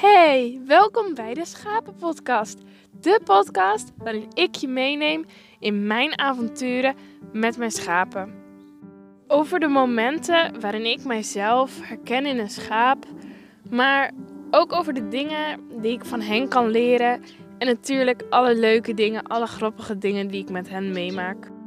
Hey, welkom bij de Schapenpodcast. De podcast waarin ik je meeneem in mijn avonturen met mijn schapen. Over de momenten waarin ik mijzelf herken in een schaap, maar ook over de dingen die ik van hen kan leren en natuurlijk alle leuke dingen, alle grappige dingen die ik met hen meemaak.